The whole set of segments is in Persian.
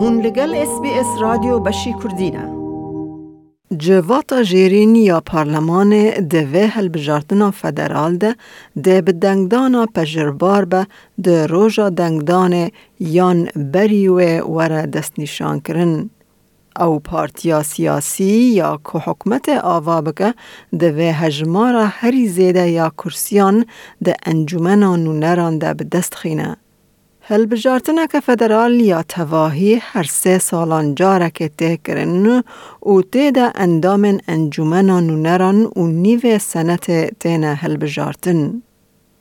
هون لگل اس بی اس رادیو بشی کردینه جواتا جیرین یا پارلمان دوه هلبجارتنا فدرال ده ده به دنگدانا پجربار به ده روژا دنگدان یان بریوه وره دست نشان کرن. او پارتیا سیاسی یا که حکمت آوا بکه ده هجمارا هری زیده یا کرسیان ده انجومنان و ده به دست خینه. هل بجارتنا که فدرال یا تواهی هر سه سالان جاره که ته کرن و ته ده اندام انجومنان نران و نیو سنت تینا هل بجارتن.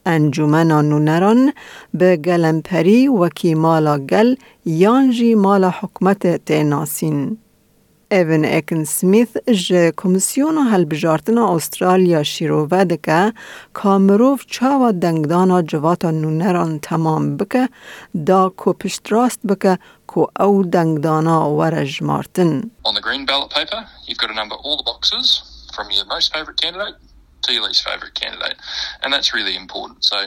انجومنان نران به گلمپری وکی مالا گل یانجی مالا حکمت تیناسین. ایون اکن سمیث ج کمیسیون هلبجارتنا استرالیا شیروه دکه کامروف چاوا دنگدانا جواتا نونران تمام بکه دا کو پشت راست بکه کو او دنگدانا ورج مارتن. On the green ballot paper, you've got to number all the boxes from your most favourite candidate to your least favourite candidate. And that's really important. So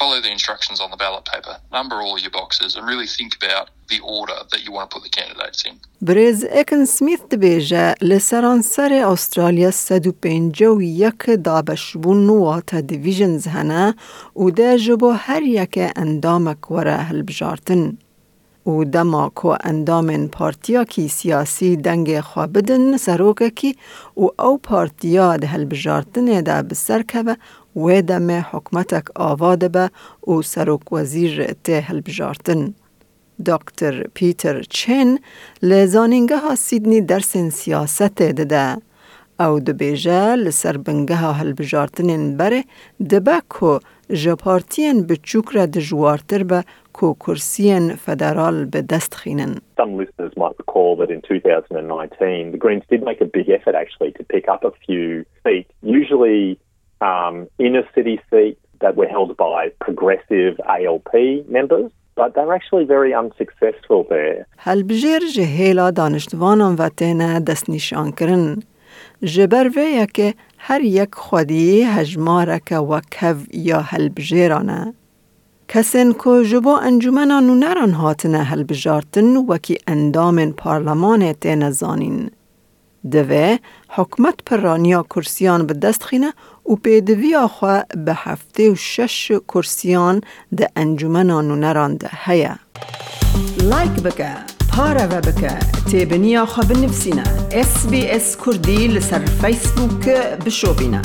follow the instructions on the ballot paper, number all your boxes, and really think about the order that you want to put the candidates in. بریز اکن سمیث دبیجه لسران سر استرالیا سدو پینجو یک دابش بون نوات دیویژنز هنه و ده جبو هر یک اندامک وره هل بجارتن. و دما کو اندام پارتیا کی سیاسی دنگ خوابدن سروکه کی و او پارتیا ده هل بجارتن ده بسر که و دم حکمتک آواده به او سروک وزیر ته هل بجارتن. دکتر پیتر چین لزانینگه ها سیدنی درس سیاست دده او دبیجه لسر بنگه ها هل بجارتنین بره دبه کو جپارتین بچوک را دجوارتر به کو کرسین فدرال به دست خینن. Some listeners might recall that in 2019 the Greens did make a big effort actually to pick up a few seats, usually um, inner city seats that were held by progressive ALP members. but they're actually very unsuccessful there. هل بجیر جهیلا دانشتوانان و تینه دست نشان کرن. جبر ویه که هر یک خودی هجمارک و کو یا هل بجیرانه. کسین که جبو انجومنان و نران هاتنه هل بجارتن وکی اندام پارلمان تینه زانین. دوه حکمت پرانیا کرسیان به دست خینه و پیدوی آخوا به هفته و شش کرسیان ده انجومنان و نران ده هیا. لایک بکه، پاره و بکه، تیبنی آخوا بنفسینه. اس بی اس کردی لسر فیسبوک بشو بینه.